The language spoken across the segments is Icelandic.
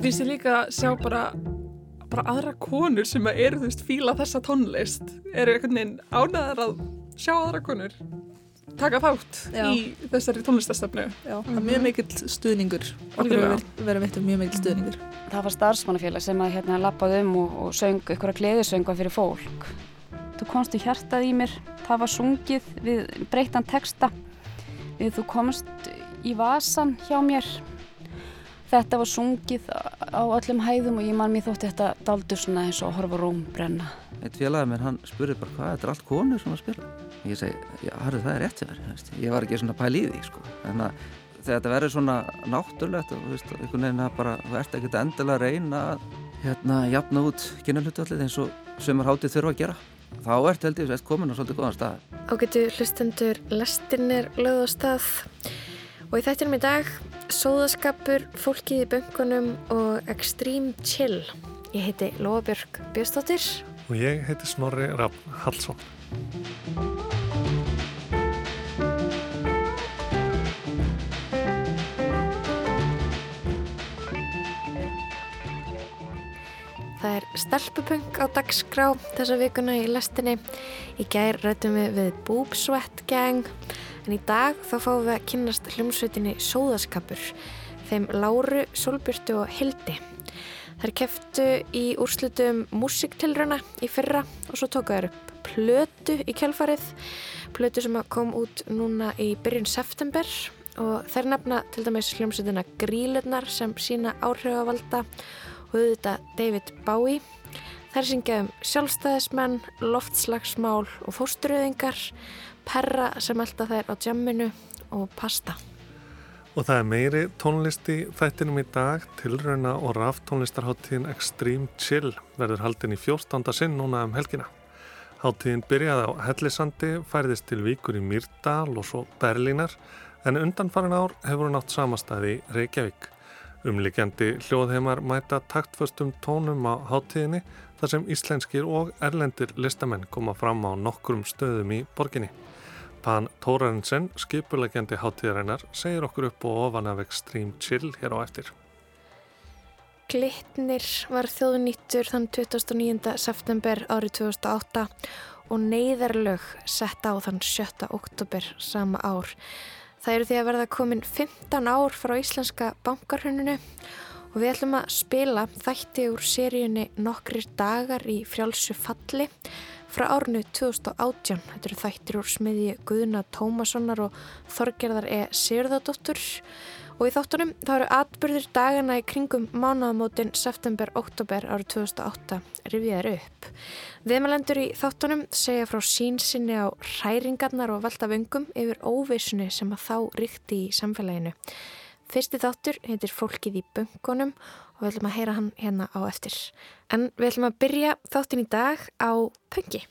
mér finnst ég líka að sjá bara bara aðra konur sem eru þú veist fíla þessa tónlist eru einhvern veginn ánæðar að sjá aðra konur taka þátt Já. í þessari tónlistastöfnu Já, það er mjög mikill stuðningur okkur verið veitt mjög mikill stuðningur Það var starfsmannafélag sem að hérna lappaði um og, og söng ykkur að gleðisönga fyrir fólk. Þú komst í hjartað í mér, það var sungið við breytan texta. Við þú komst í vasan hjá mér. Þetta var sungið á öllum hæðum og ég man mér þótti þetta daldur svona eins og horfa róm brenna. Eitt félagið mér, hann spurði bara hvað, þetta er allt konur sem að spila. Ég segi, já, harðu það er rétt þú veist. ég var ekki svona pæl í því, sko. En að þegar þetta verður svona náttúrulegt og, þú veist, einhvern veginn að bara, þú ert ekkert endilega að reyna að, hérna, jafna út kynarhlutallið eins og sömur hátið þurfa að gera. Þá ert held ég, þú veist, komin á svolítið góðan stað. Ágætu hlustendur lestin er lögð á stað og í þættinum í dag sóðaskapur, fólkið í böngunum og Extreme Chill. Ég heiti Lóabjörg Björnsdóttir. Og ég heiti Snorri Rapp Hallsson. Það er stelpupunk á dagskrá þessa vikuna í lestinni. Í gær rættum við við Boob Sweat Gang en í dag þá fáum við að kynnast hljómsveitinni Sóðaskapur, þeim Láru, Solbjörtu og Hildi. Þær keftu í úrslutum músiktilruna í fyrra og svo tóku þær upp plötu í kjálfarið, plötu sem kom út núna í byrjun september og þær nefna til dæmis hljómsveitina Grílurnar sem sína áhrifavalda og auðvitað David Bowie. Þær syngja um sjálfstæðismenn, loftslagsmál og fósturöðingar, perra sem elda þær á jamminu og pasta. Og það er meiri tónlist í þættinum í dag, tilrauna og raftónlistarháttíðin Extreme Chill verður haldin í 14. sinn núna um helgina. Háttíðin byrjaði á Hellisandi, færðist til Víkur í Mýrdal og svo Berlínar, en undanfarin ár hefur hún átt samastæði í Reykjavík. Umlikjandi hljóðheimar mæta taktföstum tónum á háttíðinni þar sem íslenskir og erlendir listamenn koma fram á nokkrum stöðum í borginni. Pan Tórarensen, skipulegjandi háttíðarinnar, segir okkur upp og ofan af Extreme Chill hér á eftir. Glitnir var þjóðnýttur þann 29. september árið 2008 og neyðarlög sett á þann 7. oktober sama ár. Það eru því að verða komin 15 ár frá íslenska bankarhönunu og við ætlum að spila þætti úr seríunni nokkrir dagar í frjálsu falli frá árinu 2018. Þetta eru þættir úr smiðji Guðna Tómassonar og Þorgerðar E. Sigurðardóttur og í þáttunum þá eru atbyrðir dagana í kringum mánaðamótin september-oktober árið 2008 rifjaðar upp. Viðmælendur í þáttunum segja frá sínsinni á hræringarnar og velta vöngum yfir óvissunni sem að þá ríkti í samfélaginu. Fyrsti þáttur heitir Fólkið í böngunum og við ætlum að heyra hann hérna á eftir. En við ætlum að byrja þáttin í dag á pöngi.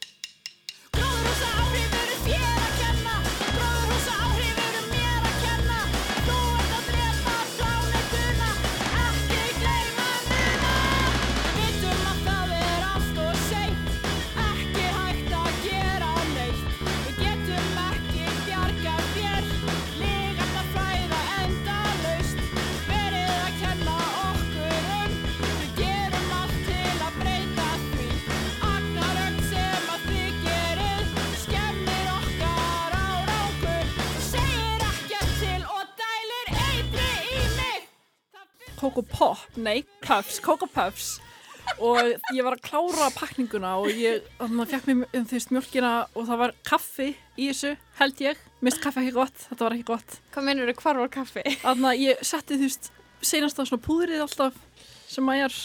Coco Pop, nei, Puffs, Coco Puffs. Og ég var að klára pakninguna og ég, þannig að fekk mér um þú veist mjölkina og það var kaffi í þessu, held ég. Mist kaffi ekki gott, þetta var ekki gott. Hvað mennur þau, hvar var kaffi? þannig að ég setti þú veist senast á svona púðrið alltaf sem að ég er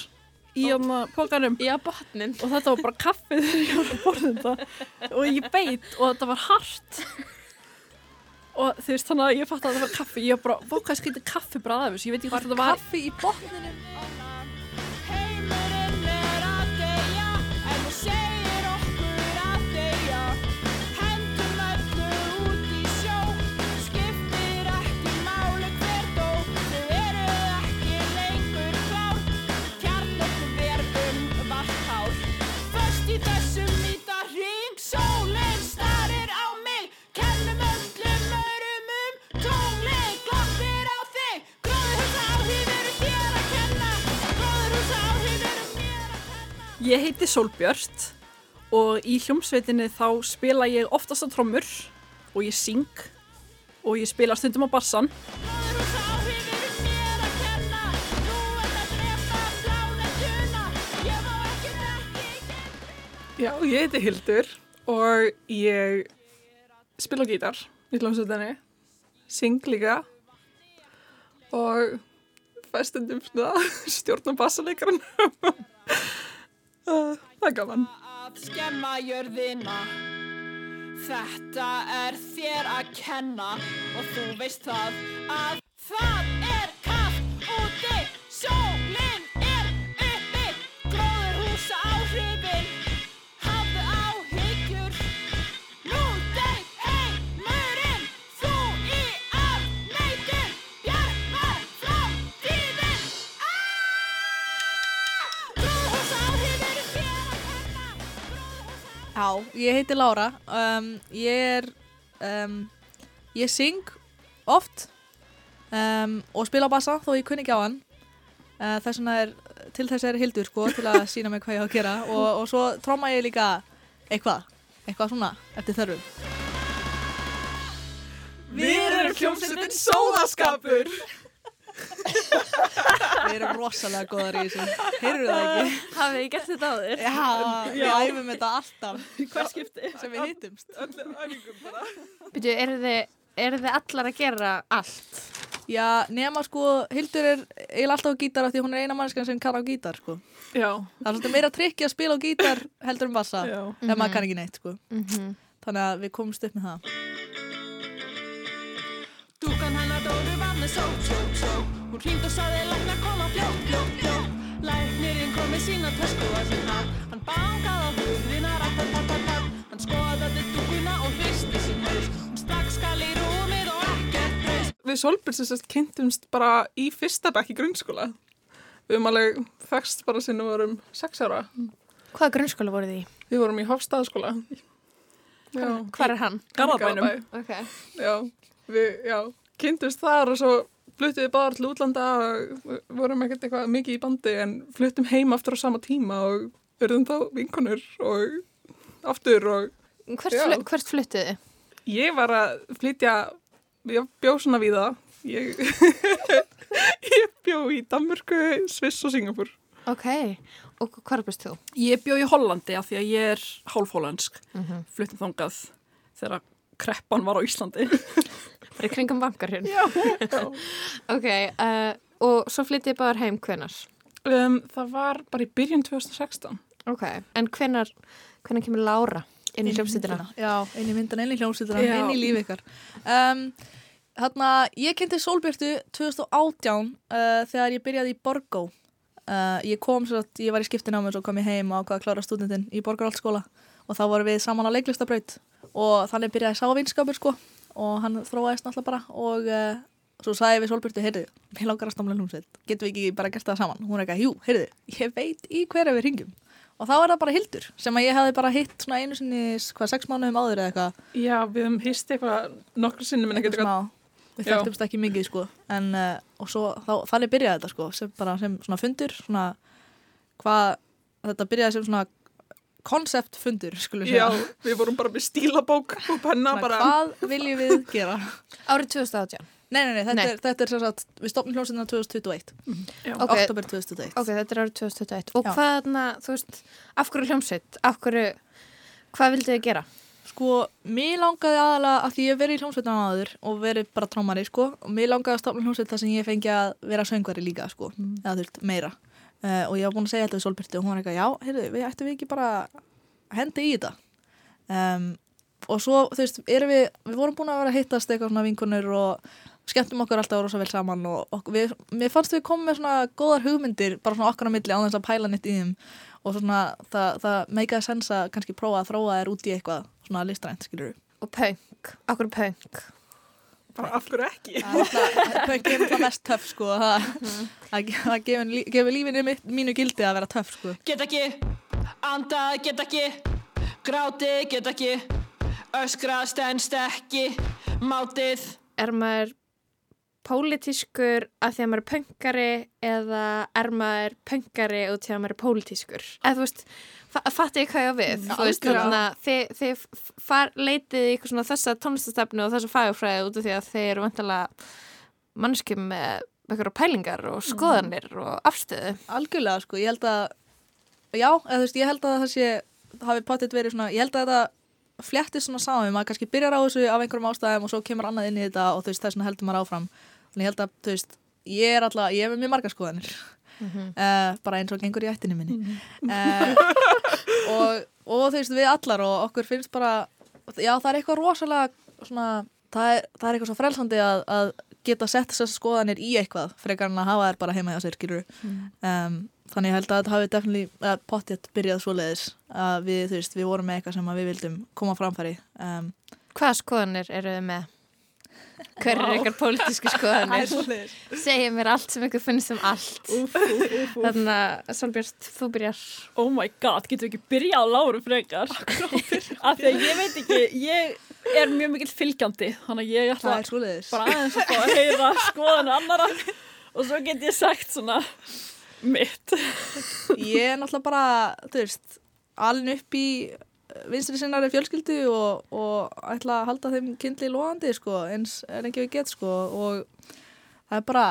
í hérna pókanum Já, botnin. og þetta var bara kaffið þegar ég var að borða þetta. Og ég beit og þetta var hart og þú veist þannig að ég fatt að þetta var kaffi ég bara, hvað skilti kaffi bara að þessu ég veit ekki hvað þetta var Kaffi í botninum. Ég heiti Solbjört og í hljómsveitinni þá spila ég oftast á trommur og ég syng og ég spila stundum á bassan. Já, ég heiti Hildur og ég spila gítar í hljómsveitinni, syng líka og fæstundum stjórn á bassaleikarann. Uh, Það er gaman. Að skemma jörðina Þetta er þér að kenna Og þú veist það að Það er kallt úti Sólin Já, ég heiti Lára. Um, ég er, um, ég syng oft um, og spila á bassa þó ég kunni ekki á hann. Uh, þess vegna er, til þess er hildur sko, til að sína mig hvað ég á að gera og, og svo tróma ég líka eitthvað, eitthvað svona eftir þörfum. Við erum hljómsveitin Sóðaskapur. Við erum rosalega góðar í þessu. Heyrðu það ekki? Hafið þið gert þetta áður? Já, við æfum þetta alltaf Hver skipti? sem við hittumst. Öllu æfingum bara. Byrju, eru þið, allar að gera allt? Já, nema sko, Hildur er eiginlega alltaf á gítar af því hún er eina mannskan sem kann á gítar sko. Já, Það er svolítið meira trikki að spila á gítar heldur um bassa já. ef maður kann ekki neitt sko. Mm Þannig að við komumst upp með það. Hún hringd og saði læknar koma fljótt, fljótt, fljótt Læknirinn kom með sína tösku að sinn hatt Hann bangaði á hurðina, ratt, ratt, ratt, Hann skoðaði dúkuna og hristi sinn haus Hún stakk skal í rúmið og ekkert braus Við Solbjörn sem sérst kynntumst bara í fyrsta bekk í grunnskóla. Við höfum alveg þekst bara sinni við vorum sex ára. Hvaða grunnskóla voruð þið í? Við vorum í Hofstaðaskóla. Já, Hvar er hann? Garðabænum. Garðabæ. Ok. Já, við, já, kynntumst þar og svo fluttum við bara til útlanda og vorum ekkert eitthvað mikið í bandi en fluttum heim aftur á sama tíma og verðum þá vinkonur og aftur og Hvert, fl hvert fluttuð þið? ég var að flytja, ég bjó svona við það, ég, ég bjó í Danmörku, Sviss og Singapur. Ok. Og hvar byrst þú? Ég bjó í Hollandi af því að ég er hálfhólandsk, Mm fluttum þangað þegar kreppan var á Íslandi. Bara í kringum bankar hérna. Já, Ok. Uh, og svo flyttið bara heim hvenar? um, það var bara í byrjun 2016. Ok. En hvenar, hvenar kemur Lára inn í hljómsýtina? Já, inn í myndan, inn í hljómsveitina, Já. inn í líf ykkar. Um, Þarna, ég kynnti Sólbjörtu 2018 uh, þegar ég byrjaði í Borgó. Uh, ég kom svo að ég var í skiptin á mér svo kom ég heim og ákvað að klára stúdentinn í Borgarhaldsskóla og þá vorum við saman á leiklistabraut. Og þannig byrjaði sávinskapur sko og hann þróaðist náttúrulega bara og uh, svo sagði við Sólbjörtu, heyrðu, við langar að stamla hljómsveit, getum við ekki bara gert það saman? Hún er eitthvað, jú, heyrðu, ég veit í hverja við ringjum og þá er það bara Hildur sem að ég hefði bara hitt svona einu sinni, hvað, sex mánuðum áður eða eitthvað. Já, við höfum hýst eitthvað nokkru sinnum eitthvað. smá. Við þekktumst ekki mikið sko. En uh, og svo þá, þannig byrjaði þetta sko sem bara sem svona fundur svona hvað þetta byrjaði sem svona konceptfundur skulum við Já, segja við vorum bara með stílabók og penna bara. hvað viljum við gera Árið 2018. nei, nei, nei, þetta, Nei. Er, þetta er sem sagt við stopnum hljómsveitina 2021 Já. Ok. oktober 2021 Ok, þetta er árið 2021. Og Já. hvað, na, þú veist, af hverju hljómsveit? Af hverju, hvað vildið þið gera? Sko, mér langaði aðalega að því ég verið í hljómsveitan áður og verið bara trómari, sko, og mér langaði að stopna hljómsveit þar sem ég fengi að vera söngvari líka, sko, eða þú veist, meira. Uh, og ég var búin að segja þetta við Solbyrti og hún var eitthvað, já, heyrðu, við ættum við ekki bara að henda í þetta. Um, og svo, þú veist, erum við, við vorum búin að vera að hittast eitthvað svona vinkunur og skemmtum okkur alltaf rosa vel saman og, og við, mér fannst við komið með svona góðar hugmyndir, bara svona okkar á milli á þess að pæla nýtt í þeim og svona það, það meikaði sens að kannski prófa að þróa þér út í eitthvað svona listrænt, skilur við. Og punk. Hverju punk? Bara af hverju ekki? Punk er það mest töff, sko. Það, það, það gefur, lí- gefur lífinu mitt, mínu gildi að vera töff, sko. Get ekki, andað get ekki Gráti get ekki Öskrað stendst ekki Mátið Er maður pólitískur að því að maður er pöngari eða er maður pöngari út því að maður er pólitískur? Eða þú veist, fa fattu ég hvað ég á við? Mm, þú veist, þannig að þið, þið far, leitið í eitthvað svona þessa tónlistastefnu og þessa fagafræði út af því að þið eru vantilega mannskjum með eitthvað pælingar og skoðanir og afstöðu. Algjörlega, sko, ég held að já, eða þú veist, ég held að það sé hafi potið verið svona, ég held að þetta fléttist svona saman, maður kannski byrjar á þessu af einhverjum ástæðum og svo kemur annað inn í þetta og þú veist, þess þannig ég held að, þú veist, ég er alltaf ég er með mjög margar skoðanir. Uh, bara eins og gengur í ættinni minni. Uh, og, og þú veist, við allar og okkur finnst bara já, það er eitthvað rosalega svona, það er, það er eitthvað svo frelsandi að, að geta sett þessar skoðanir í eitthvað frekar en að hafa þær bara heima hjá sér, skilur um, þannig ég held að þetta hafi definitely uh, pottjætt byrjað svoleiðis að við, þú veist, við vorum með eitthvað sem að við vildum koma framfæri. Um, Hvaða skoðanir eru þið með? Hver eru ykkar pólitísku skoðanir? Segja mér allt sem ykkur finnst um allt. Þannig að Solbjörn, þú byrjar. Oh my god, getur við ekki byrjað á Láru frekar? Af því að ég veit ekki, ég er mjög mikill fylgjandi, þannig að ég ætla er bara aðeins að fá að heyra skoðanir annara og svo get ég sagt svona mitt. ég er náttúrulega bara, þú veist alin upp í vinstri sinnari fjölskyldu og, og ætla að halda þeim kindli loðandi sko, eins er ekki við get sko, og það er bara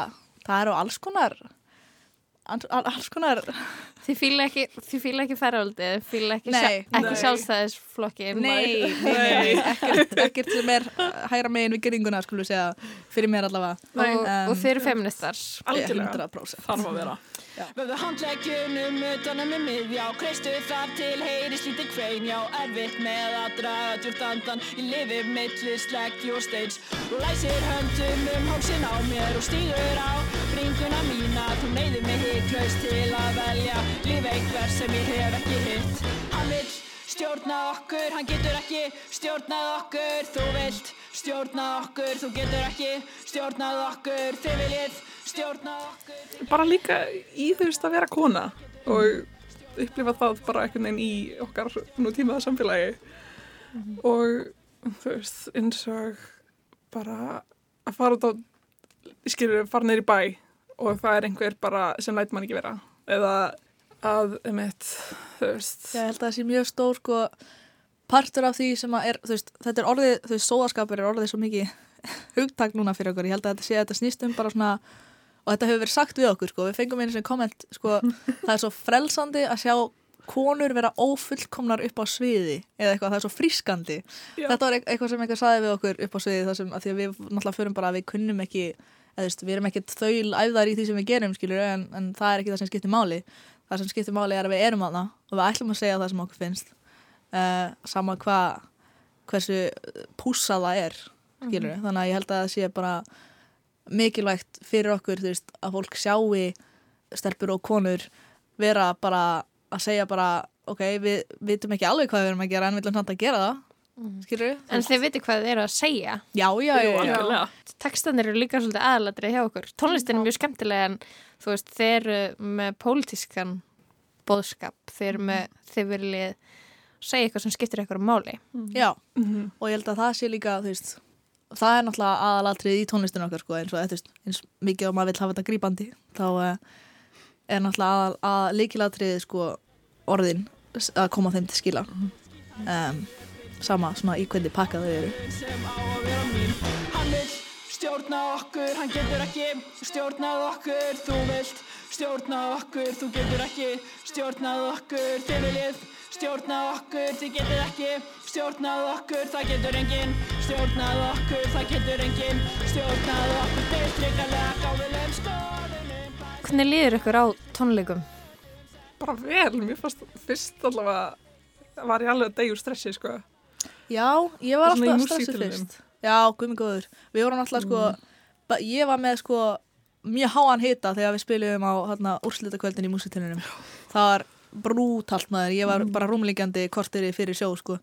það eru alls konar alls, alls konar Þið fýla ekki, þið fýla ekki færaldi Þið fýla ekki, ekki nei. sjálfstæðisflokkin Nei, nei, nei, ekkert, ekkert sem er hægra megin við geringuna, skulum við segja, fyrir mér allavega. og, Um, og þið eru feministar Algjörlega. 100%. Þarf að vera. Vöfðu handleggjunum utanum með miðjá Kreistu þar til heyrist lítið kvein Já, erfitt með að draga djúrt andan Ég lifi milli sleggju og steins. Og læsir höndum um hálsin á mér Og stígur á bringuna mína. Þú neyðir mig hiklaust til að velja Líf einhver sem ég hef ekki hitt. Hann vill stjórna okkur Hann getur ekki stjórnað okkur. Þú vilt stjórnað okkur Þú getur ekki stjórnað okkur. Þið viljið stjórnað okkur bara líka í þú veist að vera kona og upplifa það bara einhvern veginn í okkar nú tímaða samfélagi. Og þú veist eins og bara að fara út á skilur fara neyri bæ og það er einhver bara sem læt mann ekki vera. Eða að um eitt þú veist. Já, ég held að það sé mjög stór sko partur af því sem að er, þú veist, þetta er orðið, þú veist, sóðaskapur er orðið svo mikið hugtak núna fyrir okkur, ég held að þetta sé að þetta snýst um bara svona, og þetta hefur verið sagt við okkur sko, við fengum einu sem komment, sko það er svo frelsandi að sjá konur vera ófullkomnar upp á sviði eða eitthvað, það er svo frískandi. Já. þetta var eit- eitthvað sem einhver saði við okkur upp á sviði þar sem, að því að við náttúrulega förum bara að við kunnum ekki, eða þú veist, við erum ekkert þaul æfðar í því sem við gerum, skilur en, en það er ekki það sem skiptir máli það sem skiptir máli er að við erum aðna og við ætlum að segja það sem okkur finnst uh, sama hvað hversu púsa það er skilur þannig að ég held að það sé bara mikilvægt fyrir okkur þú veist, að fólk sjáu stelpur og konur vera bara að segja bara ok, við vitum ekki alveg hvað við erum að gera en við viljum samt að gera það skilur En þið viti hvað þið eru að segja. Já, já, já, já. Tekstanir eru líka svolítið aðalatrið hjá okkur. Tónlistin er mjög skemmtilega en þú veist, þeir eru með pólitískan bóðskap þeir eru með, þeir viljið segja eitthvað sem skiptir eitthvað máli. Já. Mhm. og ég held að það sé líka þú veist, það er náttúrulega aðalatrið í tónlistinu okkar sko, eins og veist, eins mikið og maður vill hafa þetta grípandi þá uh, er náttúrulega að, að líkilatrið sko, orðin að koma þeim til skila. Um, sama svona í hvernig pakka þau eru. Sem á að vera mín Hann vill stjórna okkur, hann getur ekki stjórnað okkur Þú vilt stjórna okkur, þú getur ekki stjórnað okkur Þið viljið stjórna okkur, þið getur ekki stjórnað okkur Það getur enginn stjórnað okkur, það getur enginn stjórnað okkur Þeir tryggalega gáðulegum skoðunum Hvernig líður ykkur á tónleikum? bara vel, mér fannst fyrst allavega var ég alveg að deyja úr stressi sko Já, ég var alltaf músíktilraunum. fyrst. Já, guðminn góður. Við vorum alltaf sko ba- Ég var með sko mjög háan hita þegar við spilum á hérna, úrslitakvöldin í músitilunum Það var brútalt maður. Ég var bara rúmlíkjandi kortiri fyrir sjó sko.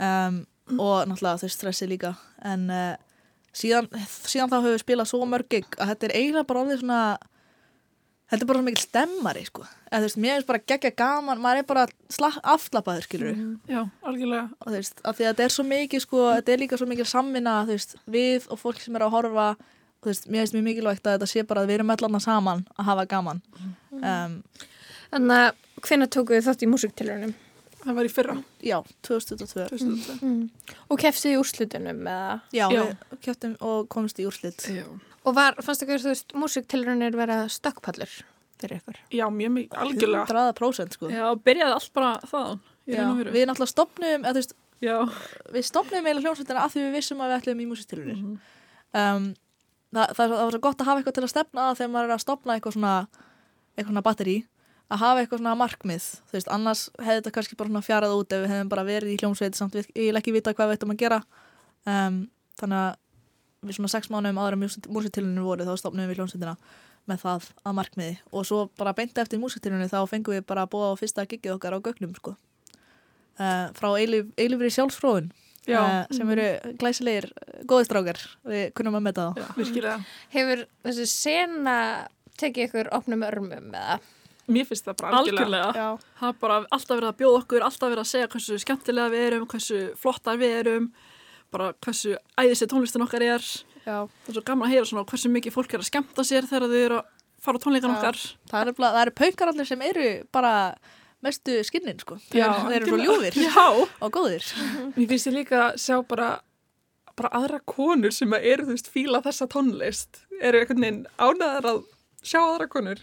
Um, og náttúrulega þau stressi líka. En uh, síðan, síðan þá höfum við spilað svo mörg að þetta er eiginlega bara orðið svona þetta er bara svo mikil stemmari sko eða þú veist, mér finnst bara geggja gaman maður er bara sla- afslappaður skilur já, algjörlega og veist, af því að þetta er svo mikið sko, þetta er líka svo mikið samvinna veist, við og fólk sem er að horfa mér finnst mjög mikilvægt að þetta sé bara að við erum allan saman að hafa gaman um, Þannig að hvenær tókuðu þið þátt í músiktilunum? Það var í fyrra. Já, 2022 2022. Mm. Og kefstuð í úrslutunum eða? Já, Já. við og komst í úrslit Já. Og var, fannst ykkur, þú veist, músiktilunir vera stökkpallur fyrir ykkur? Já, mjög mikið, algjörlega. 100% sko Já, byrjaði allt bara þaðan. Já, við náttúrulega stopnum eða, þú veist, Já. við stopnum eiginlega hljómsveitina af því við vissum að við ætlum í músistilunir Mhm. um, það, það, það var svo gott að hafa eitthvað til að stefna að þegar maður er að stopna eitthvað svona eitthvað svona batteri að hafa eitthvað svona markmið þú veist, annars hefði þetta kannski bara fjarað út ef við hefðum bara verið í hljómsveit samt við ég ekki vita hvað við ættum að gera um, þannig að við svona sex mánuðum áður að músitilunir voru þá stopnum við hljómsveitina með það að markmiði og svo bara beint eftir músitilunni þá fengum við bara að búa á fyrsta gigið okkar á gögnum sko. uh, frá eilif, eilifri sjálfsfróðun Já, uh, sem eru glæsilegir góðistrákar við kunnum að Já. virkilega. Hefur þessi sena tekið ykkur opnum örmum eða? Mér finnst það bara algjörlega. Algjörlega. Það er bara alltaf verið að bjóða okkur, alltaf verið að segja hversu skemmtilega við erum, hversu flottar við erum, bara hversu æðislega tónlistin okkar er. Já. Það er svo gaman að heyra svona hversu mikið fólk er að skemmta sér þegar þau eru að fara á tónleikan okkar. Það eru, það eru paukar allir sem eru bara mestu skinnin sko. Já, þeir eru svo ljúfir Já, og góðir Mér finnst ég líka að sjá bara, bara aðra konur sem að eru, þú veist, fíla þessa tónlist. Eru einhvern veginn ánæðar að sjá aðra konur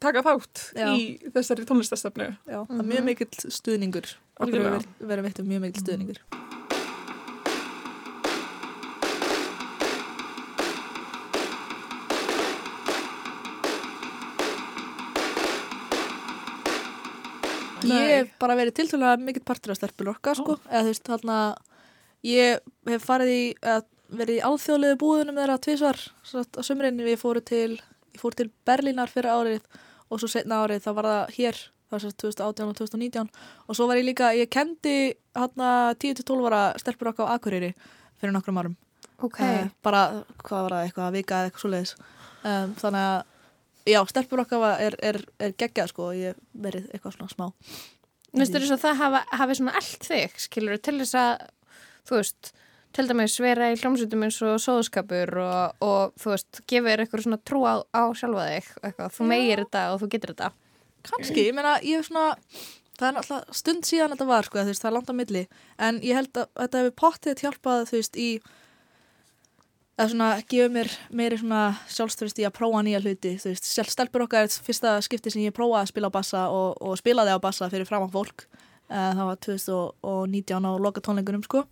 taka þátt Já. í þessari tónlistastöfnu. Já, það er mjög mikill stuðningur okkur verið veitt um mjög mikill stuðningur Ég hef bara verið tiltölulega mikill partur af stelpul okkar sko, eða þú veist þarna ég hef farið í eða, verið í alþjóðlegu búðunum þeirra tvisvar satt, á sömurinn við fóru til ég fór til Berlínar fyrir árið og svo setna árið þá var það hér það var sérst 2018 og 2019 og svo var ég líka, ég kendi hérna 10-12 ára stelpur okkar á Akureyri fyrir nokkrum árum. Ok. Eh, bara, hvað var það, eitthvað að vika eða eitthvað svoleiðis. Um, þannig að já, stelpur okkar er, er, er geggjað sko og ég verið eitthvað svona smá Vistu þess að það hafa, hafi svona allt þig, skilur, til þess að, þú veist, til dæmis vera í hljómsveitum eins og sóðskapur og, og þú veist, gefa þér eitthvað svona trú á, á sjálfa þig, eitthvað, þú meir þetta og þú getur þetta. kannski, ég meina, ég hef svona það er náttúrulega stund síðan þetta var sko, það er langt á milli, en ég held að þetta hefur pottið hjálpað, þú veist, í að svona gefa mér meiri svona sjálfstörst í að prófa nýja hluti, þú veist, sjálf stelpur okkar er fyrsta skipti sem ég prófaði að spila á bassa og, og spilaði á bassa fyrir framan fólk uh, það var 2019 á loka tónleikunum sko.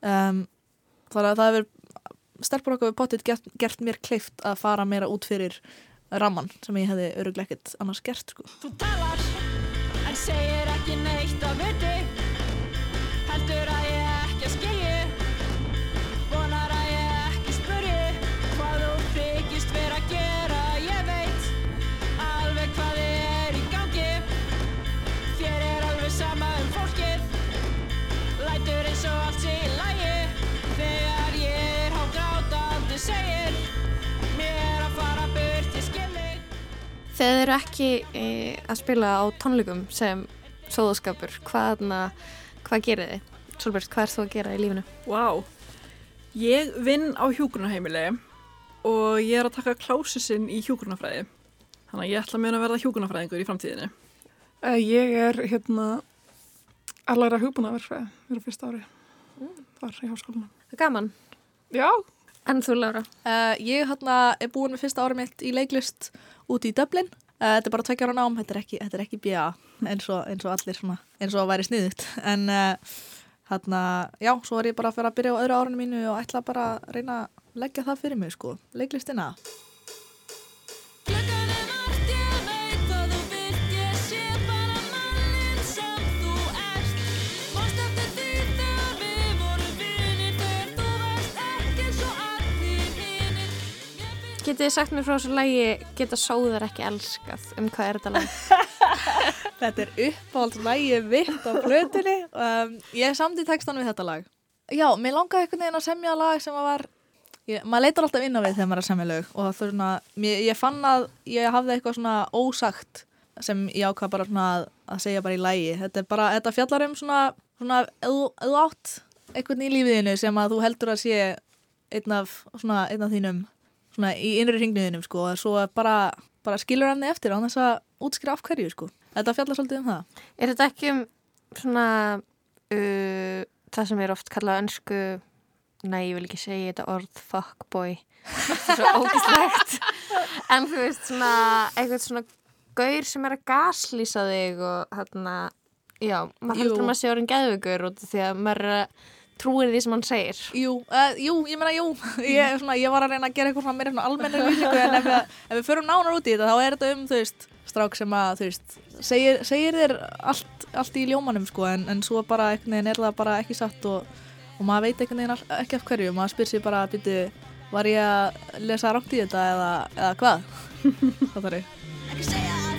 Um, þannig að það hefur stelpur okkar við potið gert, gert mér kleift að fara meira út fyrir ramman sem ég hefði öruglega ekkert annars gert sko. Þú talar, en segir ekki neitt af viti Þegar þið eru ekki e, að spila á tónleikum sem sóðskapur, hvað, na, hvað gerir þið? Solbjörn, hvað er þú að gera í lífinu? Vá, ég vinn á hjúgrunarheimili og ég er að taka klásisinn í hjúgrunarfræði. Þannig að ég ætla mér að verða hjúgrunarfræðingur í framtíðinni. Uh, ég er hérna allara hugbúnaverfræði, við erum fyrsta ári þar í háskólanum. Það er gaman. Já, En þú, Laura? uh, ég hérna er búin með fyrsta ára mitt í leiklist úti í Dublin. Uh, þetta er bara tvekja ára nám, þetta er ekki, þetta er ekki BA eins og, eins og allir svona eins og að væri sniðut en uh, hérna, já, svo er ég bara að fyrir að byrja á öðru árinu mínu og ætla bara að reyna að leggja það fyrir mig sko, leiklistina Getið þið sagt mér frá þessu lægi Geta sóðar ekki elskað? Um hvað er þetta lag? Þetta er uppáhaldslægi vitt á plötunni. Um, Ég samdi textan við þetta lag. Já, mér langaði einhvern veginn að semja lag sem að var ég, maður leitar alltaf inn á við þegar maður er að semja lög. Og það er svona, mér, ég fann að ég hafði eitthvað svona ósagt sem ég ákvað bara svona að, að segja bara í lægi þetta er bara, þetta fjallar um svona svona, ef þú- ef þú átt einhvern í lífiðinu sem að þú heldur að sé einn af, svona, einn af þínum svona í innri ringniðinum sko og svo bara, bara skilur hann eftir á þess að útskýra af hverju sko. Þetta fjallar svolítið um það. Er þetta ekki um svona uh, það sem er oft kallað önsku Nei, ég vil ekki segja þetta orð fuckboy? Þetta er svo ógislegt En þú veist svona eitthvað svona gaur sem er að gaslýsa þig og hérna já, maður heldur að maður sé orðin út af því að maður er að trúir því sem hann segir. Jú, uh, jú, ég meina jú. Ég, svona, ég var að reyna að gera eitthvað svona almennir lýsingu en ef við, ef við förum nánar út í þetta þá er þetta um, þú veist, strák sem að þú veist, segir, segir þér allt, allt í ljómanum sko en, en svo bara einhvern veginn er það bara ekki satt og, og maður veit einhvern veginn all, ekki af hverju. Maður spyr sér bara, býtu, var ég að lesa rátt í þetta eða, eða hvað? Það þarf ég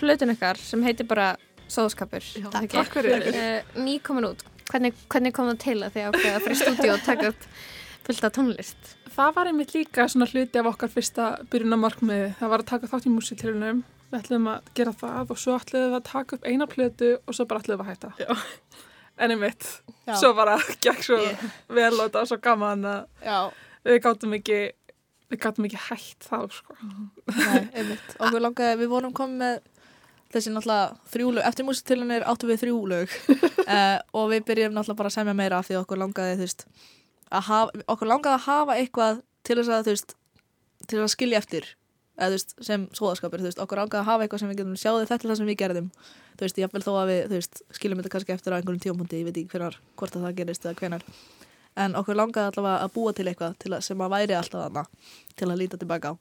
plötun ykkar sem heitir bara Sóðskapur Takk fyrir. uh, Ný komin út hvernig, hvernig kom það til að þið ákveða að fyrir stúdíu og taka upp fullt af tónlist Það var einmitt líka svona hluti af okkar fyrsta byrjunamarkmiði. Það var að taka þátt í músitilunum. Við ætlum að gera það og svo ætlum við að taka upp eina plötu og svo bara ætlum við að hætta. Já. En einmitt, Já. svo bara gekk svo Ég- vel og þetta var svo gaman að Já, við gátum ekki, við gátum ekki hætt þá, sko. Nei, einmitt. Okkur langaði, við vorum komið með þessi náttúrulega þrjúlög, eftir músitilunir áttum við þrjúlög uh, og við byrjum náttúrulega bara að semja meira af því okkur langaði, þú veist, að hafa, okkur langaði að hafa eitthvað til þess að, þú veist, til að skilja eftir, eða veist, sem svoðaskapur, þú veist, okkur langaði að hafa eitthvað sem við getum sjáðu þetta er það sem við gerðum, þú veist, ég þó að við, þú veist, skiljum þetta kannski eftir á einhverjum tímapunkti, ég veit ekki hvernar, hvort að það gerist eða hvenar, en okkur langaði allavega að búa til eitthvað til að, sem að væri alltaf þarna til að líta tilbaka á.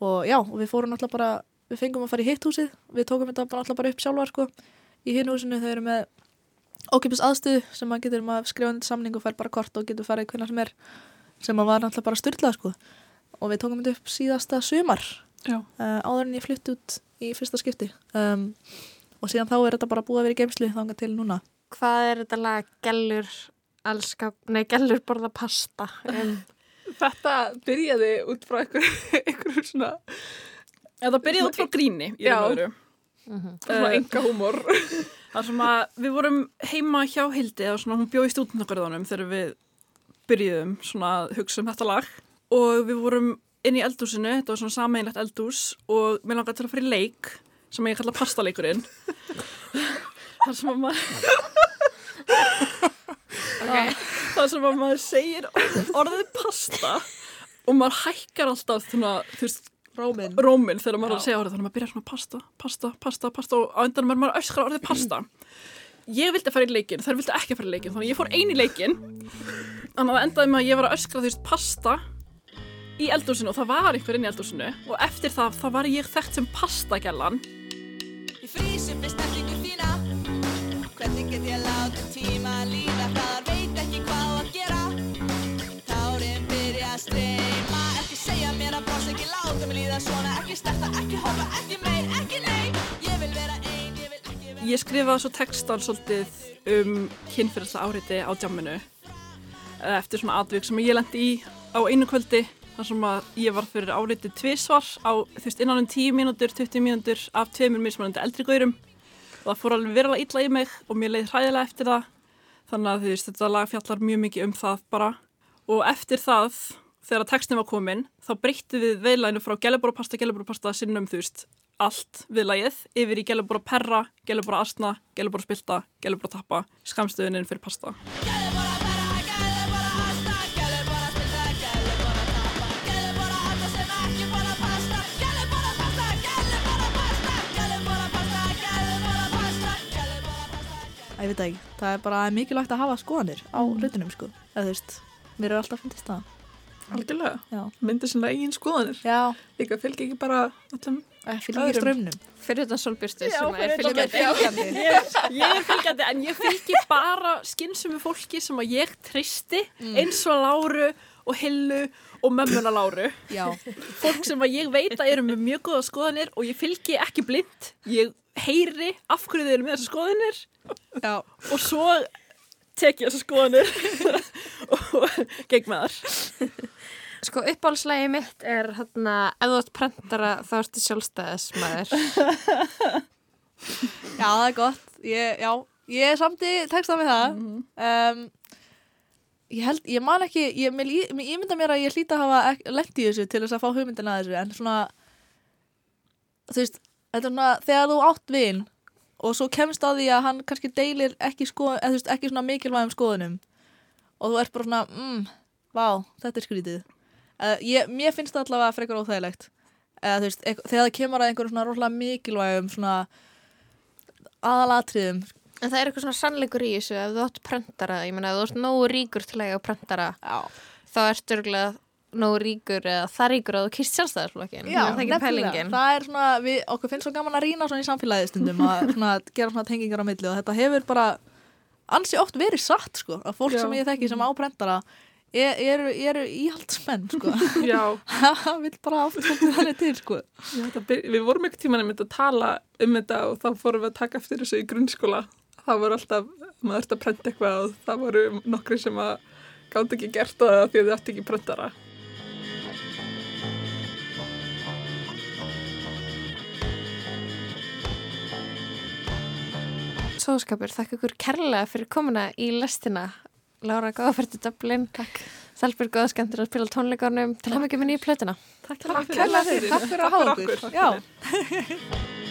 Og já, og við fórum alltaf bara við fengum að fara í hitt húsið, við tókum þetta bara alltaf bara upp sjálfar sko, í hinn húsinu þau eru með ókipis aðstuð sem maður getur maður skrifa undir samning og fær bara kort og getur farið hvernig sem er sem að var alltaf bara styrlað sko. Og við tókum þetta upp síðasta sumar Já. uh, áður en ég flutt út í fyrsta skipti. Um, og síðan þá er þetta bara búið að vera í geimslu þangað til núna. Hvað er þetta lag? Gellur allskap, nei gellur borða pasta. Um, Þetta byrjaði út frá einhver, einhverjum svona, Eða byrjaði út frá gríni í Já. raun og veru. svona enga húmor. Það sem að við vorum heima hjá Hildi eða svona hún bjóð í stúdendagörðunum þegar við byrjuðum svona að hugsa um þetta lag og við vorum inn í eldúsinu, þetta var svona sameinlegt eldús og mér langaði til að fara í leik sem ég kalla pastaleikurinn þar sem að maður þar sem að maður segir orðið pasta og maður hækkar alltaf svona, þú veist, Rómin róminn þegar maður er að segja orðið þannig að maður byrjar svona pasta, pasta, pasta, pasta og á endanum er maður að öskra orðið pasta. Ég vildi fara í leikin, þær vildi ekki fara í leikin þannig að ég fór einn í leikin þannig að það endaði með að ég var að öskra veist pasta í eldúsinu og það var einhver inn í eldúsinu og eftir það þá var ég þekkt sem pastagellan Ég frýs upp við stellingu þína. Hvernig get ég látið tíma líða láta mig líða svona Ekki sterta, ekki hoppa, ekki meir, ekki nei Ég vil vera ein, ég vil ekki vera ég skrifaði svo textan svolítið um kynfyrirsla áriði á jamminu eh, eftir svona atvik sem ég lendi í á einu kvöldi þar sem að ég var fyrir áriði tvisvar á þú veist innan um 10 mínútur, 20 mínútur af tveimur mismunandi eldri gaurum. Og það fór alveg verulega illa í mig og mér leið hræðilega eftir það. Þannig að þú veist þetta lag fjallar mjög mikið um það bara. Og eftir það þegar textin var komin þá breyttu við veilænu frá gælubóra pasta, gælubóra pasta sinnum þú veist allt við lagið yfir í gælubóra perra, gælubóra asna, gælubóra spilta, gælubóra tappa, skamstöðuninn fyrir pasta. Æ, veit það ekki, það er bara mikilvægt að hafa skoðanir á hlutunum sko, eða þú veist, mér er alltaf fundist það. Algjörlega. Já. Myndi svona eigin skoðanir. Já, Líka fylgja ekki bara allum Öðrum. strömmnum. Fyrir þetta solbyrstu Já, sem er fylgjandi. ég, ég er fylgjandi en ég fylgi bara skynsumi fólki sem að ég tristi eins og Láru og Hillu og mömmuna Láru Já, fólk sem að ég veit að eru með mjög góða skoðanir og ég fylgi ekki blind ég heyri af hverju þið eru með þessar skoðanir já, og svo tek ég þessar skoðanir og gegn með þar Sko uppáhaldslægi mitt er hérna, ef þú ert prentara þá ertu sjálfstæðismæður. já, það er gott. Ég, já, ég er samt í texta með það. um, ég held, ég man ekki, ég, mér, mér ímynda mér að ég hlýta að hafa lent í þessu til þess að fá hugmyndina að þessu, en svona, þú veist, þetta er svona, þegar þú átt vin og svo kemst á því að hann kannski deilir ekki, skoð, eða, þú veist, ekki svona mikilvægum skoðunum og þú ert bara svona, mm, vá, þetta er skrítið. Uh, ég, mér finnst það allavega frekar óþægilegt. Eða, þú veist, þegar það kemur að einhverjum svona rosalega mikilvægum svona aðalatriðum. En það er eitthvað svona sannleikur í þessu ef þú átt prentara, ég meina ef þú ert nógu ríkur til að eiga prentara, Já. þá ertu örgulega nógu ríkur eða það ríkur að þú kýrst sjálfstæðisflokkin. Já, er það er svona, við, okkur finnst svo gaman að rýna svona í samfélagið stundum að svona, gera svona tengingar á milli og þetta hefur bara ansi oft verið satt sko, að fólk Já. sem ég þekki sem áprentara er, eru, eru íhaldsmenn sko. Já, það vil bara svolítið þannig til sko. Já, þetta byr- við vorum ekkert tíman einmitt að tala um þetta og þá fórum við að taka eftir þessu í grunnskóla. Það voru alltaf, maður þurfti að prenta eitthvað og það voru nokkri sem að gátt ekki gert það því að þið átti ekki prentara. Sóðskapur, þakka ykkur kærlega fyrir komuna í lestina. Lára, góða fyrir til Dublin. Takk. Þalbjörg, góða skemmtir að spila tónleikarnum. Til að mikið með nýju plötuna. Takk, Takk takk fyrir að hafa okkur.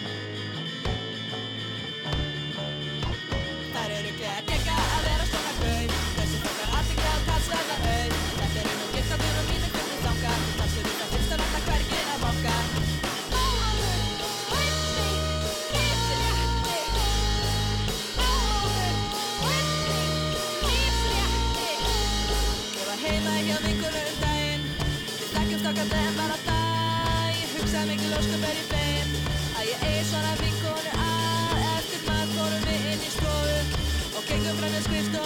ósköp er í bein Að ég eigi svona vinkonu að Eftir maður fórum við inn í stofu. Og gengum frem með skrifstofunni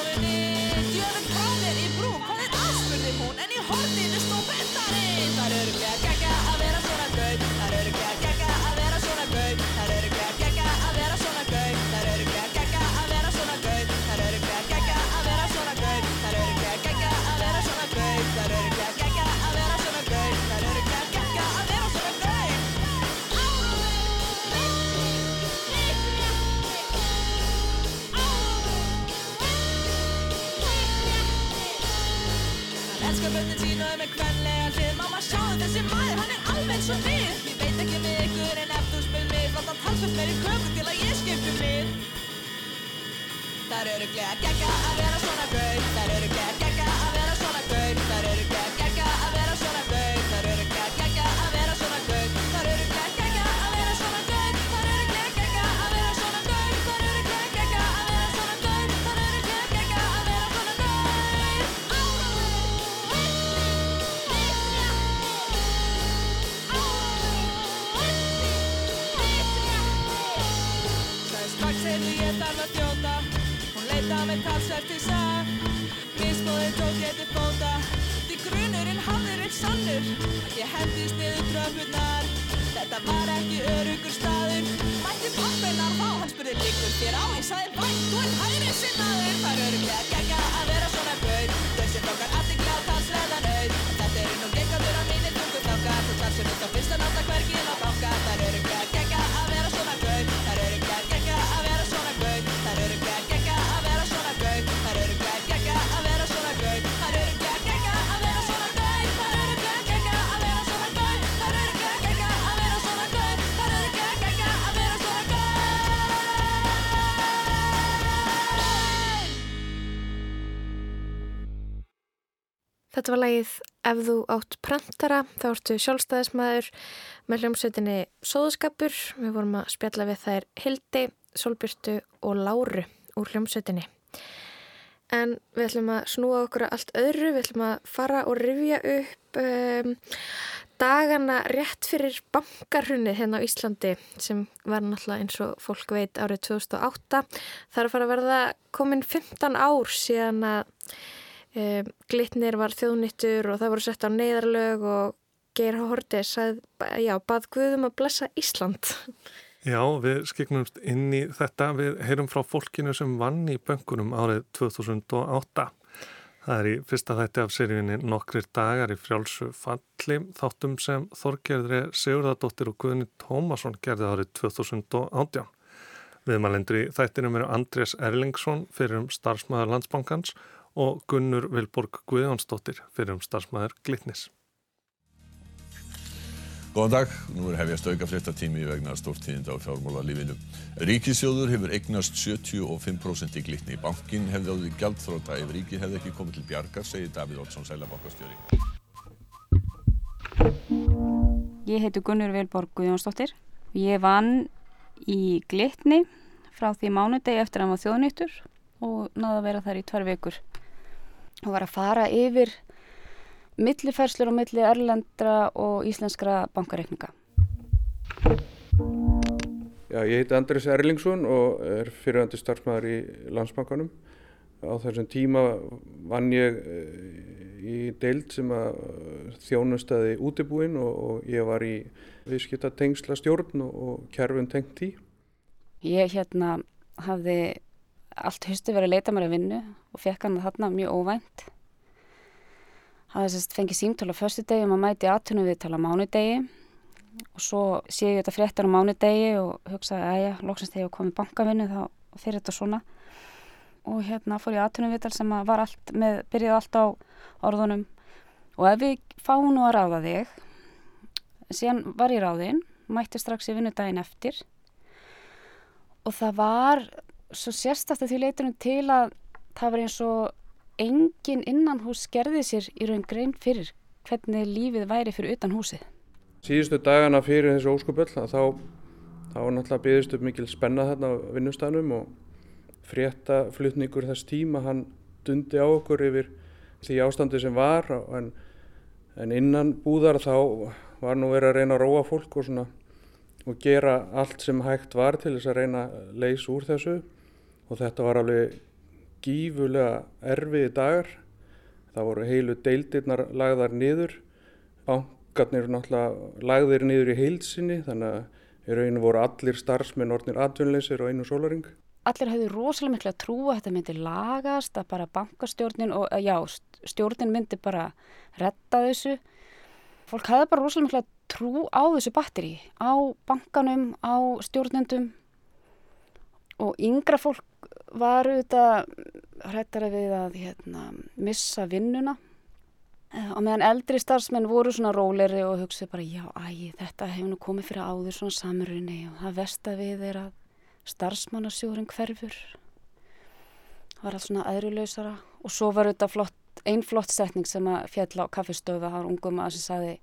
eins og við. Ég veit ekki með ykkur en ef þú spyr mig Látt hann talsvöld meir í köku til að ég skiptum lið Það er öruglega gegga að vera svona gauð Það er öruglega gegga Ef þú átt prentara, þá ertu sjálfstæðismæður með hljómsveitinni Sóðskapur. Við vorum að spjalla við þær Hildi, Solbjörtu og Láru úr hljómsveitinni. En við ætlum að snúa okkur að allt öðru, við ætlum að fara og rifja upp um, dagana rétt fyrir bankarhunnið hérna á Íslandi sem var náttúrulega eins og fólk veit árið 2008. Það er að fara að verða komin 15 ár síðan að um, glitnir var þjóðnittur og það voru sett á neyðarlög og Geir Hortis bað Guðum að blessa Ísland. Já, við skiknumst inn í þetta. Við heyrum frá fólkinu sem vann í böngunum árið 2008. Það er í fyrsta þætti af seríunni nokkrir dagar í frjálsu falli þáttum sem Þorgerðri Sigurðardóttir og Guðni Tómasson gerði árið 2018. Viðmælendur í þættinum eru Andrés Erlingsson fyrir um starfsmæður landsbankans og Gunnur Vilborg Guðjónsdóttir fyrir um starfsmæður Glitnis. Góðan dag, nú er hefjast auka fréttatími vegna stórtíðinda á fjármálalífinu. Ríkisjóður hefur eignast 75% í glitni. Bankin hefði áður gjaldþróta ef ríkið hefði ekki komið til bjargar, segir Davíð Olsson, sælabankastjóri. Ég heiti Gunnur Vilborg Guðjónsdóttir. Ég vann í glitni frá því mánudegi eftir að var þjóðnýttur og náða að vera þar í tvær vikur. Og var að fara yfir millifærslur og milli erlendra og íslenskra bankareikninga. Já, ég heiti Andris Erlingsson og er fyrirhandi starfsmæður í landsbankanum. Á þessum tíma vann ég í deild sem að þjónustæði útibúin og, og ég var í viðskipta tengsla stjórn og, og kerfum tengt í. Ég hérna hafði allt höstu verið að leita mér að vinnu og fekk hann þarna mjög óvænt. Sérst fengið símtölu á förstu degi um að mæti aðtunum við tala mánudegi og svo sé ég þetta fréttar á mánudegi og hugsaði að já, loksast þegar ég komið bankavinnu þá fyrir þetta svona. Og hérna fór ég aðtunum við tal sem var allt með, byrjaði allt á orðunum. Og ef við fáum nú að ráða þig síðan var ég ráðinn mætti strax í vinnudaginn eftir. Og það var svo að því leitunum til að það var eins og engin innan hús gerði sér í raun grein fyrir hvernig lífið væri fyrir utan húsið. Síðustu dagana fyrir þessu óskupöll þá, þá náttúrulega byggðist upp mikil spenna þarna á vinnustafnum og fréttaflutningur þess tíma hann dundi á okkur yfir því ástandi sem var en, en innan búðar þá var nú verið að reyna að róa fólk og, svona, og gera allt sem hægt var til þess að reyna að leysa úr þessu og þetta var alveg gífulega erfiði dagar. Það voru heilu deildirnar lagðar niður. Bankarnir náttúrulega lagðir niður í heilsinni þannig að í rauninu voru allir starfsmenn orðnir atvinnleysir og einu sólaring. Allir hefði rosalega miklu að trúa að þetta myndi lagast, að bara bankastjórnin og já, stjórnin myndi bara retta þessu. Fólk hefði bara rosalega miklu að trú á þessu batteri, á bankanum, á stjórnendum og yngra fólk var auðvitað hrættara við að hérna, missa vinnuna. Og meðan eldri starfsmenn voru svona róleri og hugsaði bara já, æ, þetta hefur nú komið fyrir áður svona samrunni og það vesta við er að starfsmannarsjóðurinn hverfur. Það var allt svona aðrulausara og svo var auðvitað flott, einn flott setning sem að fjall á kaffestöfu var ungum að sem saði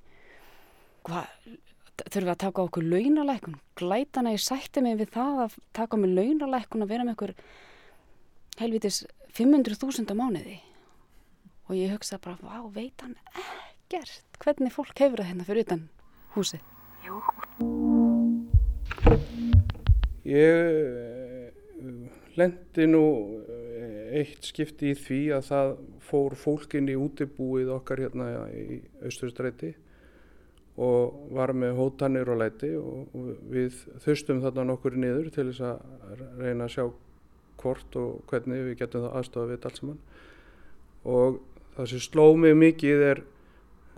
hvað þurfum við að taka okkur launalækun glætana ég sætti mig við það að taka mig launalækun og vera með okkur helvitis 500.000 á mánuði? Og ég hugsa bara, vá, veit hann ekkert hvernig fólk hefur það hérna fyrir utan húsi Jú. Ég lendi nú eitt skipti í því að það fór fólkin í útibúið okkar hérna í Östurstræti og var með hótanir og læti og við þustum þarna nokkur niður til þess að reyna að sjá hvort og hvernig við getum það aðstofa við allt saman. Og það sem sló mig mikið er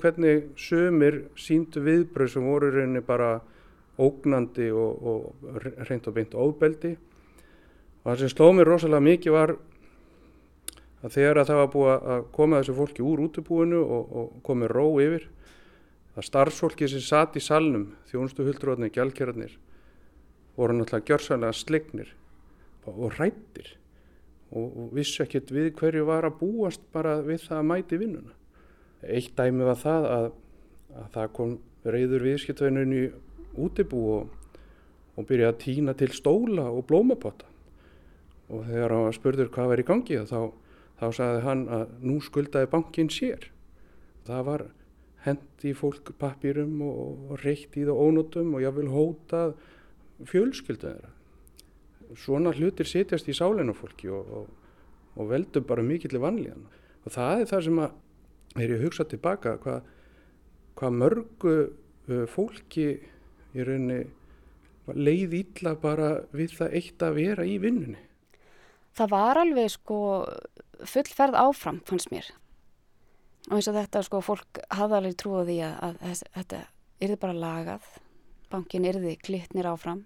hvernig sömur síndu viðbröð sem voru reyni bara ógnandi og, og reynd og beint ofbeldi. Og það sem sló mig rosalega mikið var að þegar að það var búið að koma þessu fólki úr útubúinu og, og komið ró yfir það starfsfólki sem satt í salnum þjónustu huldróðnir, gjálkerarnir voru náttúrulega gjörsanlega slegnir og rættir og, vissu ekkert við hverju var að búast bara við það að mæti vinnuna. Eitt dæmi var það að, að það kom reyður viðskiptveginurinn í útibú og, og byrjaði að týna til stóla og blómapotta og þegar hann var spurður hvað var í gangi þá, þá sagði hann að nú skuldaði bankin sér. Það var hend í fólk pappýrum og, reykt í það ónótum og jáfnvel hótað fjölskyldu þeirra. Svona hlutir sitjast í sálinu fólki og, og, og veldur bara mikill vanlíðan. Og það er það sem að, er ég hugsað tilbaka, hvað hva mörgu fólki í rauninni leið ítla bara við það eitt að vera í vinnunni. Það var alveg sko fullferð áfram fannst mér og eins og þetta sko fólk hafði alveg trúið því að, að, að þetta yrði bara lagað. Bankin yrði klittnir áfram.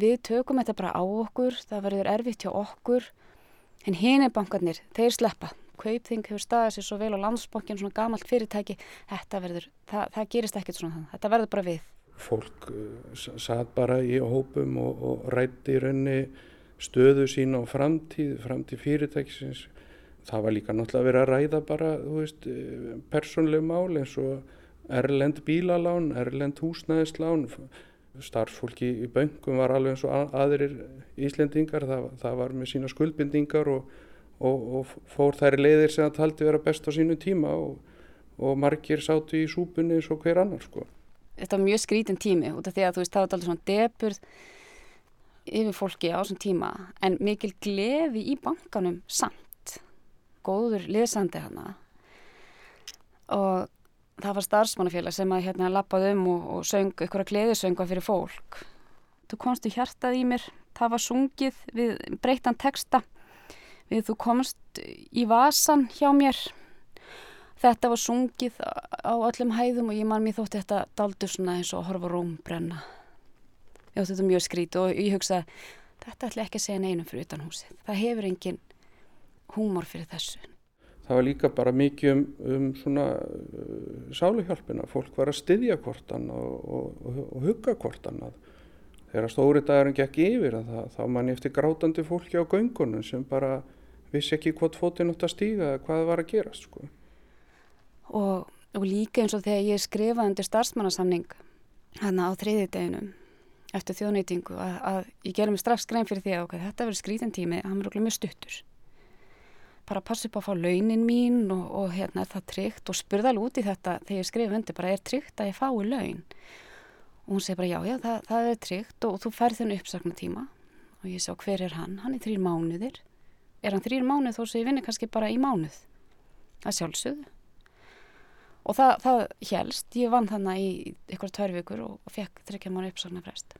Við tökum þetta bara á okkur. Það verður erfitt hjá okkur. En hinn er bankarnir, þeir sleppa. Kaupþing hefur staðið sér svo vel og landsbankin svona gamalt fyrirtæki, þetta verður það, það gerist ekkert svona þannig, þetta verður bara við. Fólk uh, satt bara í hópum og, og rætti í raunni stöðu sín á framtíð, framtíð fyrirtækisins það var líka náttúrulega verið að ræða bara, þú veist, persónleg mál eins og erlend bílalán, erlend húsnæðislán, starfsfólki í böngum var alveg eins og aðrir Íslendingar, það, það var með sína skuldbindingar og, og, og fór þær leiðir sem það taldi vera best á sínu tíma og, og margir sátu í súpunni eins og hver annar sko. Þetta var mjög skrítin tími út af því að þú veist, það var alltaf svona depurð yfir fólki á þessum tíma en mikil gleði í bankanum samt góður liðsandi hana og það var starfsmannafélag sem að hérna lappaði um og, og söng ykkur að gleðisönga fyrir fólk. Þú komst í hjartað í mér það var sungið við breytan texta. Við þú komst í vasan hjá mér. Þetta var sungið á öllum hæðum og ég man mér þótti þetta daldur svona eins og horfa róm brenna. Já þetta er mjög skrít og ég hugsa þetta ætla ekki að segja neinum fyrir utan húsið. Það hefur engin húmor fyrir þessu. Það var líka bara mikið um, um svona uh, sáluhjálpina, fólk var að styðja kortan og, og, og, og hugga kortan að þegar stóri dagurinn gekk yfir að það, þá mann eftir grátandi fólki á göngunum sem bara vissi ekki hvort fótinn átt að stíga eða hvað var að gerast sko. og, og líka eins og þegar ég skrifaði undir starfsmannasamning hérna á þriði deginum eftir þjóðnýtingu að, að ég gerði mig strax grein fyrir því að okay, þetta verður skrítin tími, hann verður mjög stuttur bara passa upp á að fá launin mín og, og hérna er það tryggt og spurða alveg út í þetta þegar ég skrif undir bara er tryggt að ég fái laun? Og hún segi bara já, já, það, það er tryggt og, og þú færð þennu uppsakna tíma og ég sá hver er hann, hann er þrýr mánuðir. Er hann þrýr mánuð þó sem ég vinni kannski bara í mánuð? Að sjálfsögðu. Og það, það helst, ég vann þannig í ykkur tvær vikur og, og fekk þryggja mánu uppsakna frest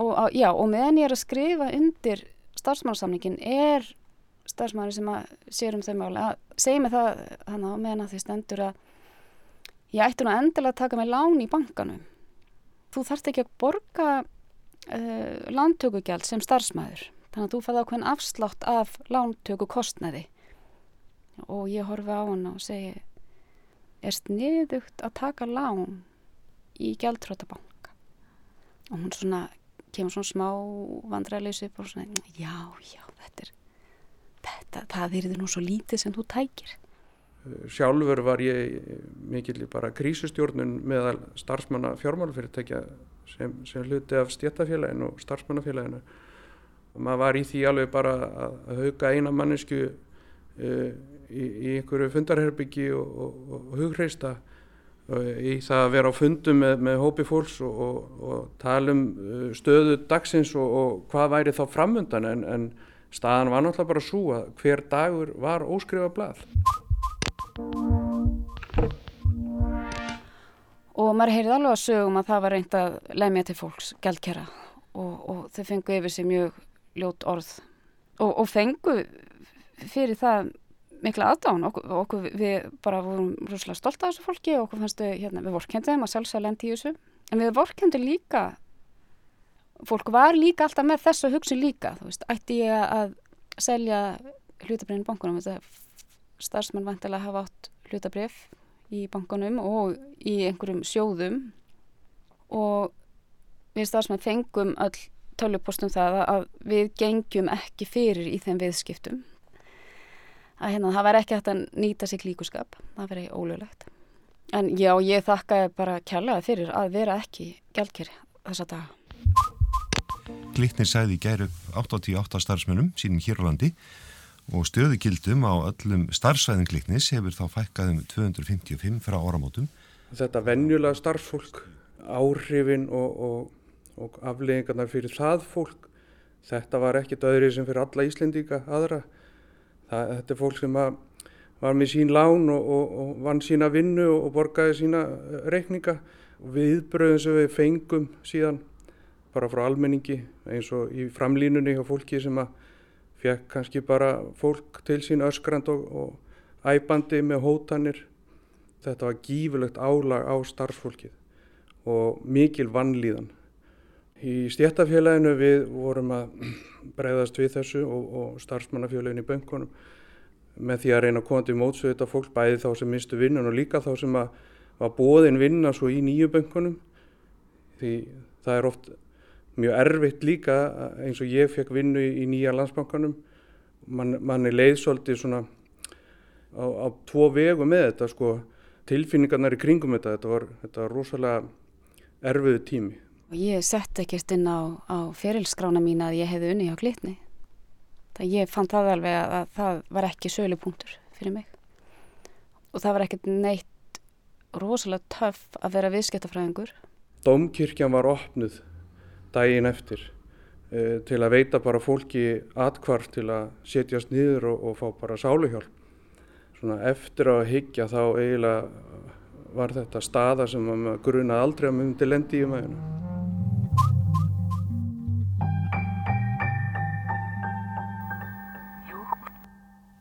og já, og meðan ég er að skrifa undir starfsmannsamningin er starfsmæður sem að sér um þau máli að segja mig það hann á meðan að því stendur að ég ætti nú endilega að taka mig lán í bankanum. Þú þarft ekki að borga uh, lántökugjald sem starfsmæður þannig að þú fæði ákveðin afslátt af lántöku kostnaði og ég horfi á hann og segi er sniðugt að taka lán í gjaldtrótabanka og hún svona kemur svona smá vandræðleysu upp og svona já, já, þetta er þetta, það er nú svo lítið sem þú tækir. Sjálfur var ég mikill bara krísustjórnun meðal starfsmanna fjármálufyrirtækja sem, sem hluti af stjættafélaginu og starfsmannafélaginu. Og maður var í því alveg bara að, hauga eina mannesku uh, í, í einhverju fundarherbyggi og, og, og hugreista uh, í það að vera á fundum með, með hópi fólks og, og tala um stöðu dagsins og hvað væri þá framöndan en, en staðan var náttúrulega bara svo að hver dagur var óskrifa blað. Og maður heyrði alveg að sögum að það var reynd að lemja til fólks gældkjara og, og þau fengu yfir sig mjög ljót orð. Og, og fengu fyrir það mikla aðdán og okkur við bara vorum rúslega stolt af þessu fólki og okkur fannstu, hérna, við vorkendum að sjálfsög lendi í þessu. En við vorkendum líka fólk var líka alltaf með þessu hugsun líka, þú veist, ætti ég að selja hlutabrifin í bankunum starfsmenn vantilega hafa átt hlutabrif í bankunum og í einhverjum sjóðum og við starfsmenn fengum öll tölupostum það að við gengjum ekki fyrir í þeim viðskiptum. Að hérna það væri ekki hægt að nýta sig líkuskap, það veri ólöglegt. En já, ég þakka bara kærlega fyrir að vera ekki gælkir þessa daga Glitnir sæði í gæru 88 starfsmönum sínum hér á landi og stöðugildum á öllum starfsvæðin Glitnis hefur þá fækkað um 255 frá áramótum. Þetta venjulega starfsfólk, áhrifin og, og, og afleggingarna fyrir það fólk, þetta var ekkit öðri sem fyrir alla Íslendinga aðra. Það, þetta er fólk sem var með sín lán og, og, og vann sína vinnu og, og borgaði sína reikninga. Viðbröðum sem við fengum síðan bara frá almenningi eins og í framlínunni hjá fólki sem að fekk kannski bara fólk til sín öskrand og æbandi með hótanir. Þetta var gífurlegt álag á starfsfólkið og mikil vannlíðan. Í stjættafélaginu við vorum að breyðast við þessu og, og starfsmannafélaginu í böngunum með því að reyna að koma til mótsvið þetta fólk bæði þá sem mistu vinnun og líka þá sem að var bóðin vinna svo í nýju böngunum því það er oft mjög erfitt líka eins og ég fekk vinnu í nýja landsbankanum. Man, mann er leiðsóldi svona á, á tvo vegu með þetta sko. Tilfinningarnar í kringum þetta þetta var, þetta var rosalega erfiðu tími. Og ég sett ekkert inn á, á ferilskrána mín að ég hefði unni hjá glitni. Það ég fann það alveg að, að það var ekki sölupunktur fyrir mig. Og það var ekkert neitt rosalega töff að vera viðskiptafræðingur. Dómkirkjan var opnuð daginn eftir uh, til að veita bara fólki atkvarf til að setjast niður og, og fá bara sáluhjálp. Svona eftir að higgja þá eiginlega var þetta staða sem maður grunaði aldrei að myndi lendi í aðeina.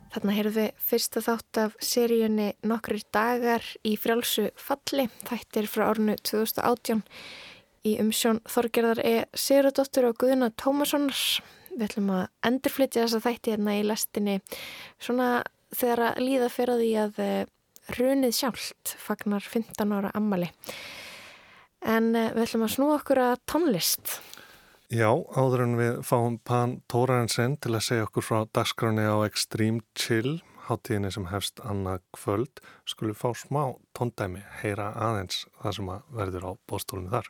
Þarna heyrðum við fyrsta þátt af seríunni Nokkrir dagar í frjálsu falli. Þættir frá árnu 2018 í umsjón Þorgerðar E. Sigurðardóttur og Guðuna Tómassonar. Við ætlum að endurflytja þessa þætti hérna í lestinni svona þegar að líða fyrir því að runið sjálft fagnar 15 ára ammali. En við ætlum að snú okkur að tónlist. Já, áður en við fáum Pan Tórarensen til að segja okkur frá dagskráni á Extreme Chill, hátíðinni sem hefst annað kvöld, skulum fá smá tóndæmi, heyra aðeins það sem að verður á bóstólunni þar.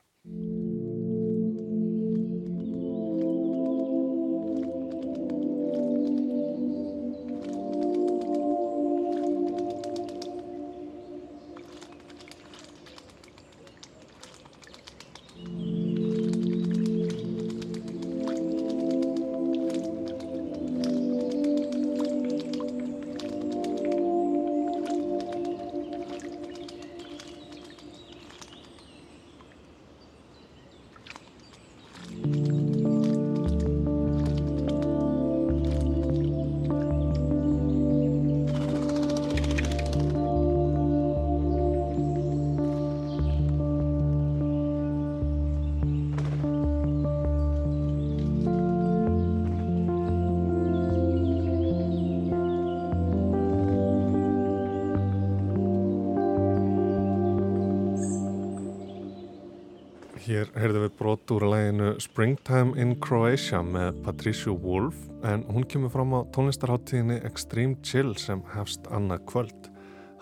Hér heyrðum við brot úr læginu Springtime in Croatia með Patricia Wolf en hún kemur fram á tónlistarháttíðinni Extreme Chill sem hefst annað kvöld.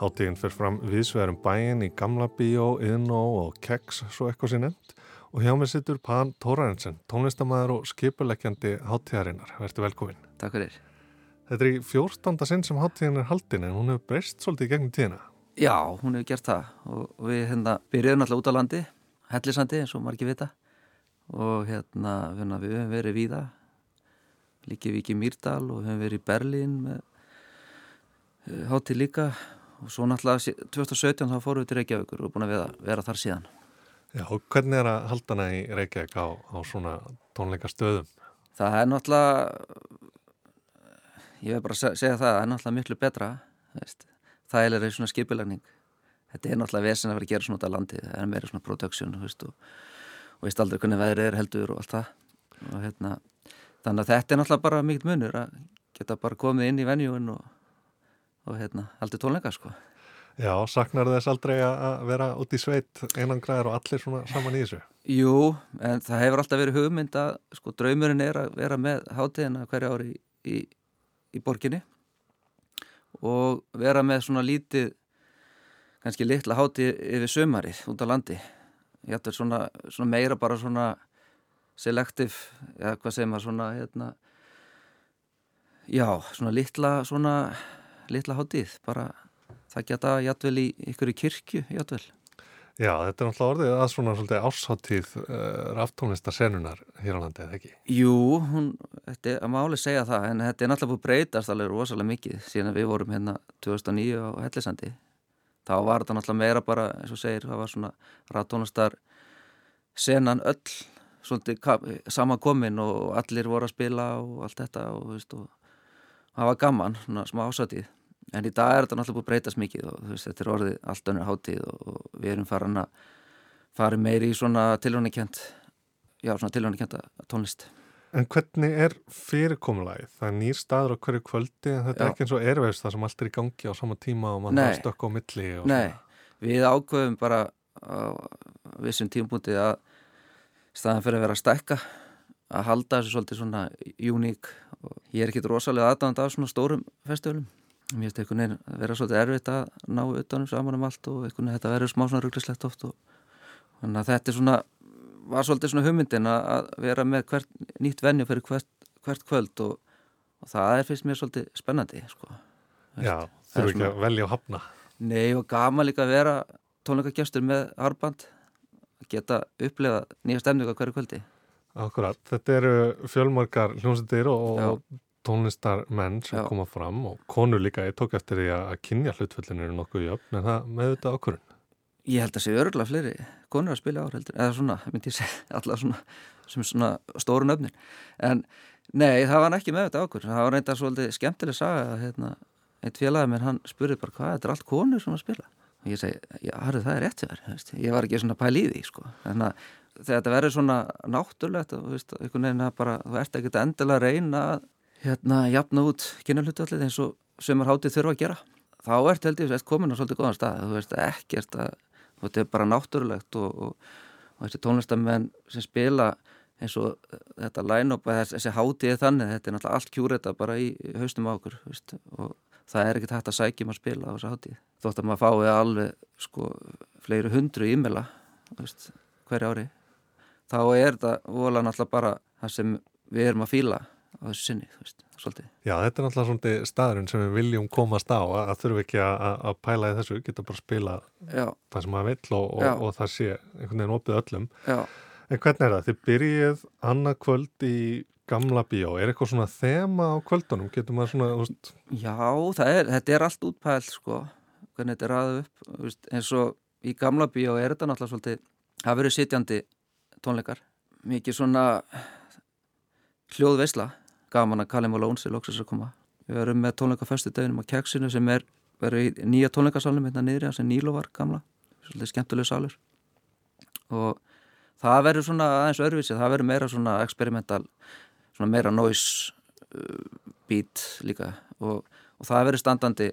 Háttíðin fyrir fram viðsvegarum bæin í Gamla Bíó, Inno og Keks svo eitthvað sér nefnt og hjá mig sittur Pan Tórarensen, tónlistamæður og skipuleikjandi háttíðarinnar. Verður velkominn. Takk fyrir. Þetta er í fjórstanda sinn sem háttíðin er haldin en hún hefur breyst svolítið gegnum tíðina. Já, hún hefur gert það og við hérna byrjuðum alltaf út á landi hellisandi eins og margir vita. Og hérna við höfum verið víða. Líkið við ekki Mýrdal og við höfum verið í Berlín með uh, hátíð líka. Og svo náttúrulega 2017 þá fórum við til Reykjavíkur og búin að vera, vera þar síðan. Já, hvernig er að halda hana í Reykjavík á, á svona tónleika stöðum? Það er náttúrulega ég vil bara segja það það er náttúrulega miklu betra það er svona skipilagning þetta er náttúrulega vesen að vera að gera svona út af landi það er meira svona production veist, og, og veist aldrei hvernig veðrið er heldur og allt það og, hérna, þannig að þetta er náttúrulega bara mikið munur að geta bara komið inn í venjúin og, og hérna, aldrei tónleika sko. Já, saknar þess aldrei að vera út í sveit einangræðar og allir svona saman í þessu? Jú, en það hefur alltaf verið hugmynd að sko draumurinn er að vera með hátíðina hverja ári í, í, í borginni og vera með svona lítið kannski litla háti yfir sömarið út á landi ég ætti svona, svona meira bara svona selective, eða hvað segir maður svona, hérna, já, svona litla, svona litla hátíð, bara það geta jætvel í ykkur í kirkju, jætvel. Já, þetta er náttúrulega orðið að svona svolítið ásáttíð uh, raftónlistar senunar hér á landi, eða ekki? Jú, hún, þetta er að máli segja það, en þetta er náttúrulega búið breytast alveg rosalega mikið síðan við vorum hérna 2009 á Hellisandi. Þá var þetta náttúrulega meira bara, eins og segir, það var svona raftónlistar senan öll, svolítið samankomin og allir voru að spila og allt þetta og, veist, og það var gaman, svona smá ásáttíð. En í dag er þetta náttúrulega búið að breytast mikið og veist, þetta er orðið allt önnur hátíð og, og við erum farin að fara meiri í svona tilhjónikent, já svona tilhjónikenta tónlist. En hvernig er fyrirkomulagið? Það er nýr staður á hverju kvöldi en þetta Já. er ekki eins og erveist það sem allt er í gangi á sama tíma og mann har stökk á milli Nei, við ákveðum bara á vissum tímpúndi að staðan fyrir að vera að stækka að halda þessu svolítið svona uník og ég er ekkit rosalega aðdáðand af svona stórum festivalum. Mér finnst einhvern veginn að vera svolítið erfitt að ná utanum saman um allt og einhvern veginn þetta verður smá svona ruglislegt oft og þannig að þetta er svona, var svolítið svona hugmyndin að að vera með hvert, nýtt venju fyrir hvert, hvert kvöld og, og það er fyrst mér svolítið spennandi, sko. Já, Það er þurfu ekki svona- að velja og hafna. Nei og gaman líka að vera tónleikagestur með arband að geta upplefa nýja stemningu á hverju kvöldi. Akkurat, þetta eru fjölmarkar hljómsveitir og, og tónlistarmenn sem Já. koma fram og konur líka, ég tók eftir því að að kynja hlutföllin eru nokkuð jöfn en það með þetta ákvörun. Ég held að sé örgulega fleiri konur að spila ár heldur, eða svona, myndi ég segja, allar svona, sem er svona stóru nöfnin. En nei, það var ekki með þetta ákvörð, það var reynda svolítið skemmtileg saga að hérna, eitt félagi minn, hann spurði bara hvað, þetta er allt konur sem að spila. Og ég segi, já, harðu, það er rétt þér, ég var ekki svona pæl í því, sko. Þannig að þegar þetta verður svona náttúrulegt, og, einhvern veginn að bara, þú ert ekki endilega að reyna að hérna, jafna út kynarhlutallið eins og sömur hátið þurfa að gera. Þá ert held ég, veist, komin á svolítið góðan stað, þú veist, ekkert að og þetta er bara náttúrulegt og, og, og þessi tónlistamenn sem spila eins og þetta line-up þessi, þessi hátíð þannig, þetta er náttúrulega allt kjúrita bara í haustum á okkur veist, og það er ekkert hægt að sækjum að spila á þessu hátíð. Þótt að maður fái alveg sko fleiri hundru veist, hverja ári þá er þetta vola náttúrulega bara það sem við erum að fíla á þessu sinni, þú veist, svolítið Já, þetta er náttúrulega svona staðurinn sem við viljum komast á að, þurfum ekki að, pæla í þessu, geta bara að spila Já. það sem maður vill og, og, og það sé einhvern veginn opið öllum. Já. En hvernig er það? Þið byrjið annað kvöld í gamla bíó. Er eitthvað svona þema á kvöldunum? Getur maður svona, veist, Já, er, þetta er allt útpælt sko, hvernig þetta er raðið upp veist, eins og í gamla bíó er þetta náttúrulega svolítið, það verður sitjandi tónleikar, mikið svona hljóðveisla gaman að Kalim og Lóns er loksast að koma. Við verum með tónleika fyrstu deginum á Keksinu sem er verið í nýja tónleikasalunum hérna niðri, sem Nílo var gamla. Svolítið skemmtuleg salur. Og það verður svona aðeins öðruvísi, það verður meira svona experimental svona meira noise uh, beat líka. Og, og það verður standandi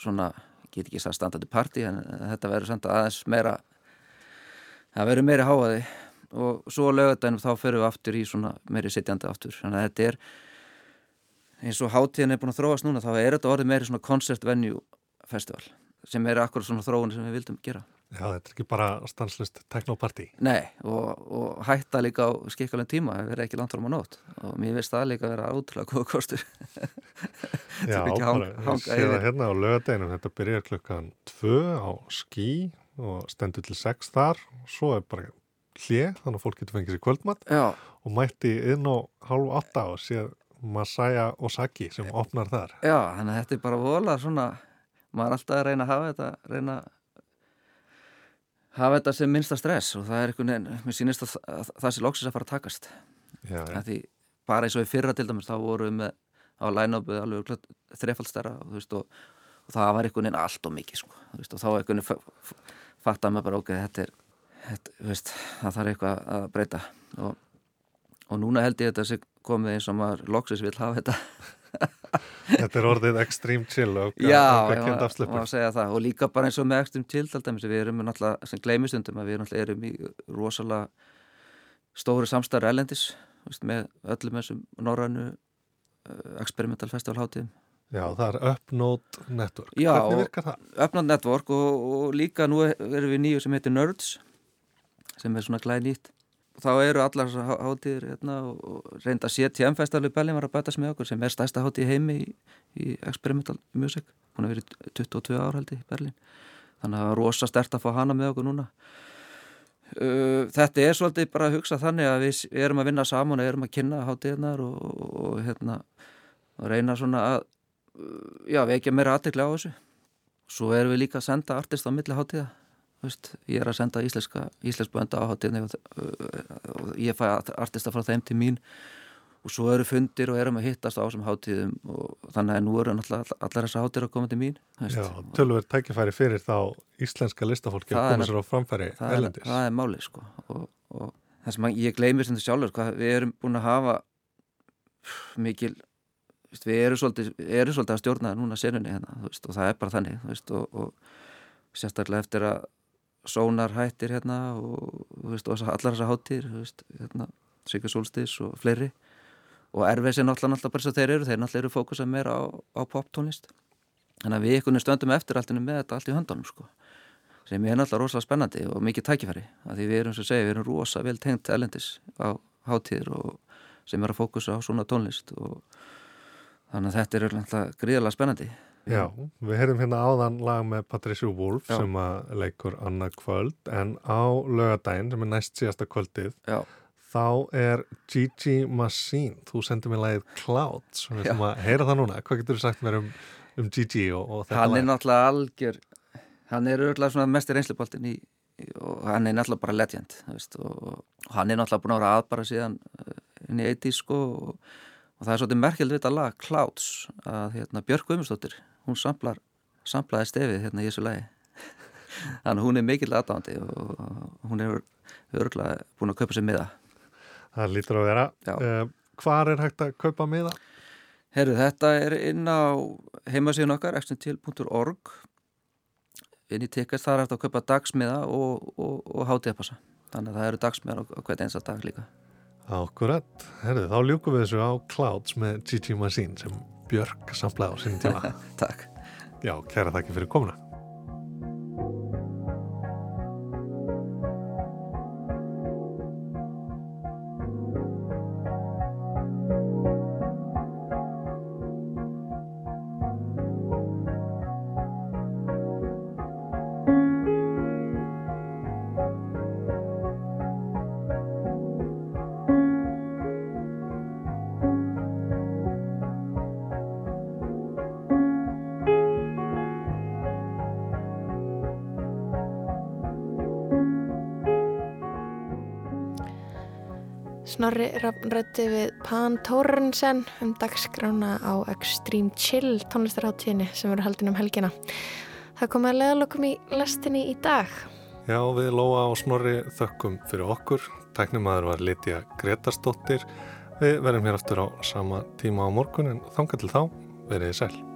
svona, ég get ekki það standandi party en þetta verður samt aðeins meira það verður meiri háaði og svo lögadænum þá ferum við aftur í svona meiri sitjandi aftur. Þannig að þetta er eins og hátíðin er búin að þróast núna þá er þetta orðið meiri svona concert venue festival sem er akkur svona þróun sem við vildum gera. Já, þetta er ekki bara stanslist teknopartí. Nei, og, og hætta líka á skikkalinn tíma, það verður ekki langt fram á nótt. Og mér veist það líka að vera ótrúlega góða kostur. Já, bara, ég sé það hérna á lögadeginum, þetta byrjar klukkan tvö á skí og stendur til sex þar, svo er bara hlið, þannig að fólk getur fengið sér kvöldmatt Já. og mætti inn á hálf átta og séð Masaya Osaki sem opnar þar. Já, þannig að þetta er bara vola svona, maður er alltaf að reyna að hafa þetta, reyna að hafa þetta sem minnsta stress og það er einhvern veginn, mér sýnist að, að það sé loksins að fara að takast. Já. Að því bara eins og í fyrra til dæmis, þá vorum við með á line-upið alveg þrefaldstæra og, veist, og, og það var einhvern veginn allt og mikið, sko, veist, og þá einhvern veginn fattaði maður bara, ok, þetta er, þetta, veist, það þarf eitthvað að breyta og, og núna held ég þetta sé komið eins og maður loksins vil hafa þetta Þetta er orðið extreme chill og kjönd afslöpun. og líka bara eins og með ekstum til dæmis, við erum náttúrulega, sem gleymistundum að við erum, náttúrulega erum í rosalega stóri samstarri ellendis veist, með öllum þessum norrænu uh, experimental festival hátíðum Já, það er Upnode Network. Já, Hvernig virkar það? Upnode Network og, og líka nú erum við nýju sem heitir Nerds sem er svona glæð nýtt. Þá eru allar hátíðir hérna, og, reynda CTM Festival í Berlin var að bætast með okkur sem er stærsta hátíð heimi í, í experimental music. Hún hefur verið 22 ár held í Berlin þannig að það var rosa stert að fá hana með okkur núna. Uh, þetta er svolítið bara að hugsa þannig að við erum að vinna saman og erum að kynna hátíðnar og, og, og hérna og reyna svona að uh, já, vekja meira aðtekla á þessu. Svo erum við líka að senda artist á milli hátíða veist, ég er að senda íslenska íslensk bönda á hátíðinni og, og ég fæ artista frá þeim til mín og svo eru fundir og erum að hittast á þessum hátíðum og þannig að nú eru náttúrulega allar þessar hátíðar að koma til mín þú. Já, tölver tækifæri fyrir þá íslenska listafólki að er koma sér á framfæri það er, erlendis. það er málið sko og, og það sem ég gleymir sem þetta sjálfur hvað við erum búin að hafa mikil veist, við erum svolítið, erum svolítið að stjórna núna senunni hérna þú veist, og það er bara þannig þú veist, og, og sérstaklega eftir að sónar hættir hérna og, veist, og allar þessar veist, hérna, Sigur Solstis og fleiri. Og erfið sem náttúrulega náttúrulega bara svo þeir eru, þeir náttúrulega eru fókusað meira á, á poptónlist. Þannig að við ykkur stöndum eftir alltaf með þetta allt í höndunum sko sem er náttúrulega rosalega spennandi og mikið tækifæri. Að því við erum svo að segja, við erum rosa vel tengt elendis á hátíðir og sem er að fókusa á svona tónlist og þannig að þetta er náttúrulega gríðarlega spennandi Já, við heyrðum hérna áðan lag með Patricia Wolf Já. sem að leikur annað kvöld en á lögadaginn sem er næst síðasta kvöldið Já. þá er Gigi Machine þú sendir mér lagið Clouds við Já. ætlum að heyra það núna, hvað getur þú sagt mér um, um Gigi og, og þetta hann er lag? náttúrulega algjör hann er örgulega svona mestir einsluboltin í, í, og hann er náttúrulega bara legend veist, og, og hann er náttúrulega búin að vera aðbara síðan eh, inn í 80 sko og, og það er svolítið merkjöld við þetta lag Clouds að hérna, Björk Guðmundsdóttir hún samplar, samplaði stefið hérna í þessu lagi. Þannig að hún er mikill aðdáðandi og, hún er örgulega búin að kaupa sér miða. Það lítur að vera. Uh, Hvar er hægt að kaupa miða? Herru, þetta er inn á heimasíðun okkar, extentil.org inn í tickets, það er eftir að kaupa dagsmiða og, og, og hátíðapassa. Þannig að það eru dagsmiðar á, hvert einsta dag líka. Akkurat, herðu, þá ljúkum við þessu á Clouds með Gigi Machine sem Björk samplaði á sinni tíma. Takk. Já, kæra þakki fyrir komuna rætti við Pan Tórensen um dagskrána á Extreme Chill tónlistarháttíðinni sem verður haldin um helgina. Það komið að leðalokum í lestinni í dag. Já, við Lóa og Snorri þökkum fyrir okkur. Tæknimaður var Lítja Gretarsdóttir. Við verðum hér aftur á sama tíma á morgun en þanga til þá verið þið sæl.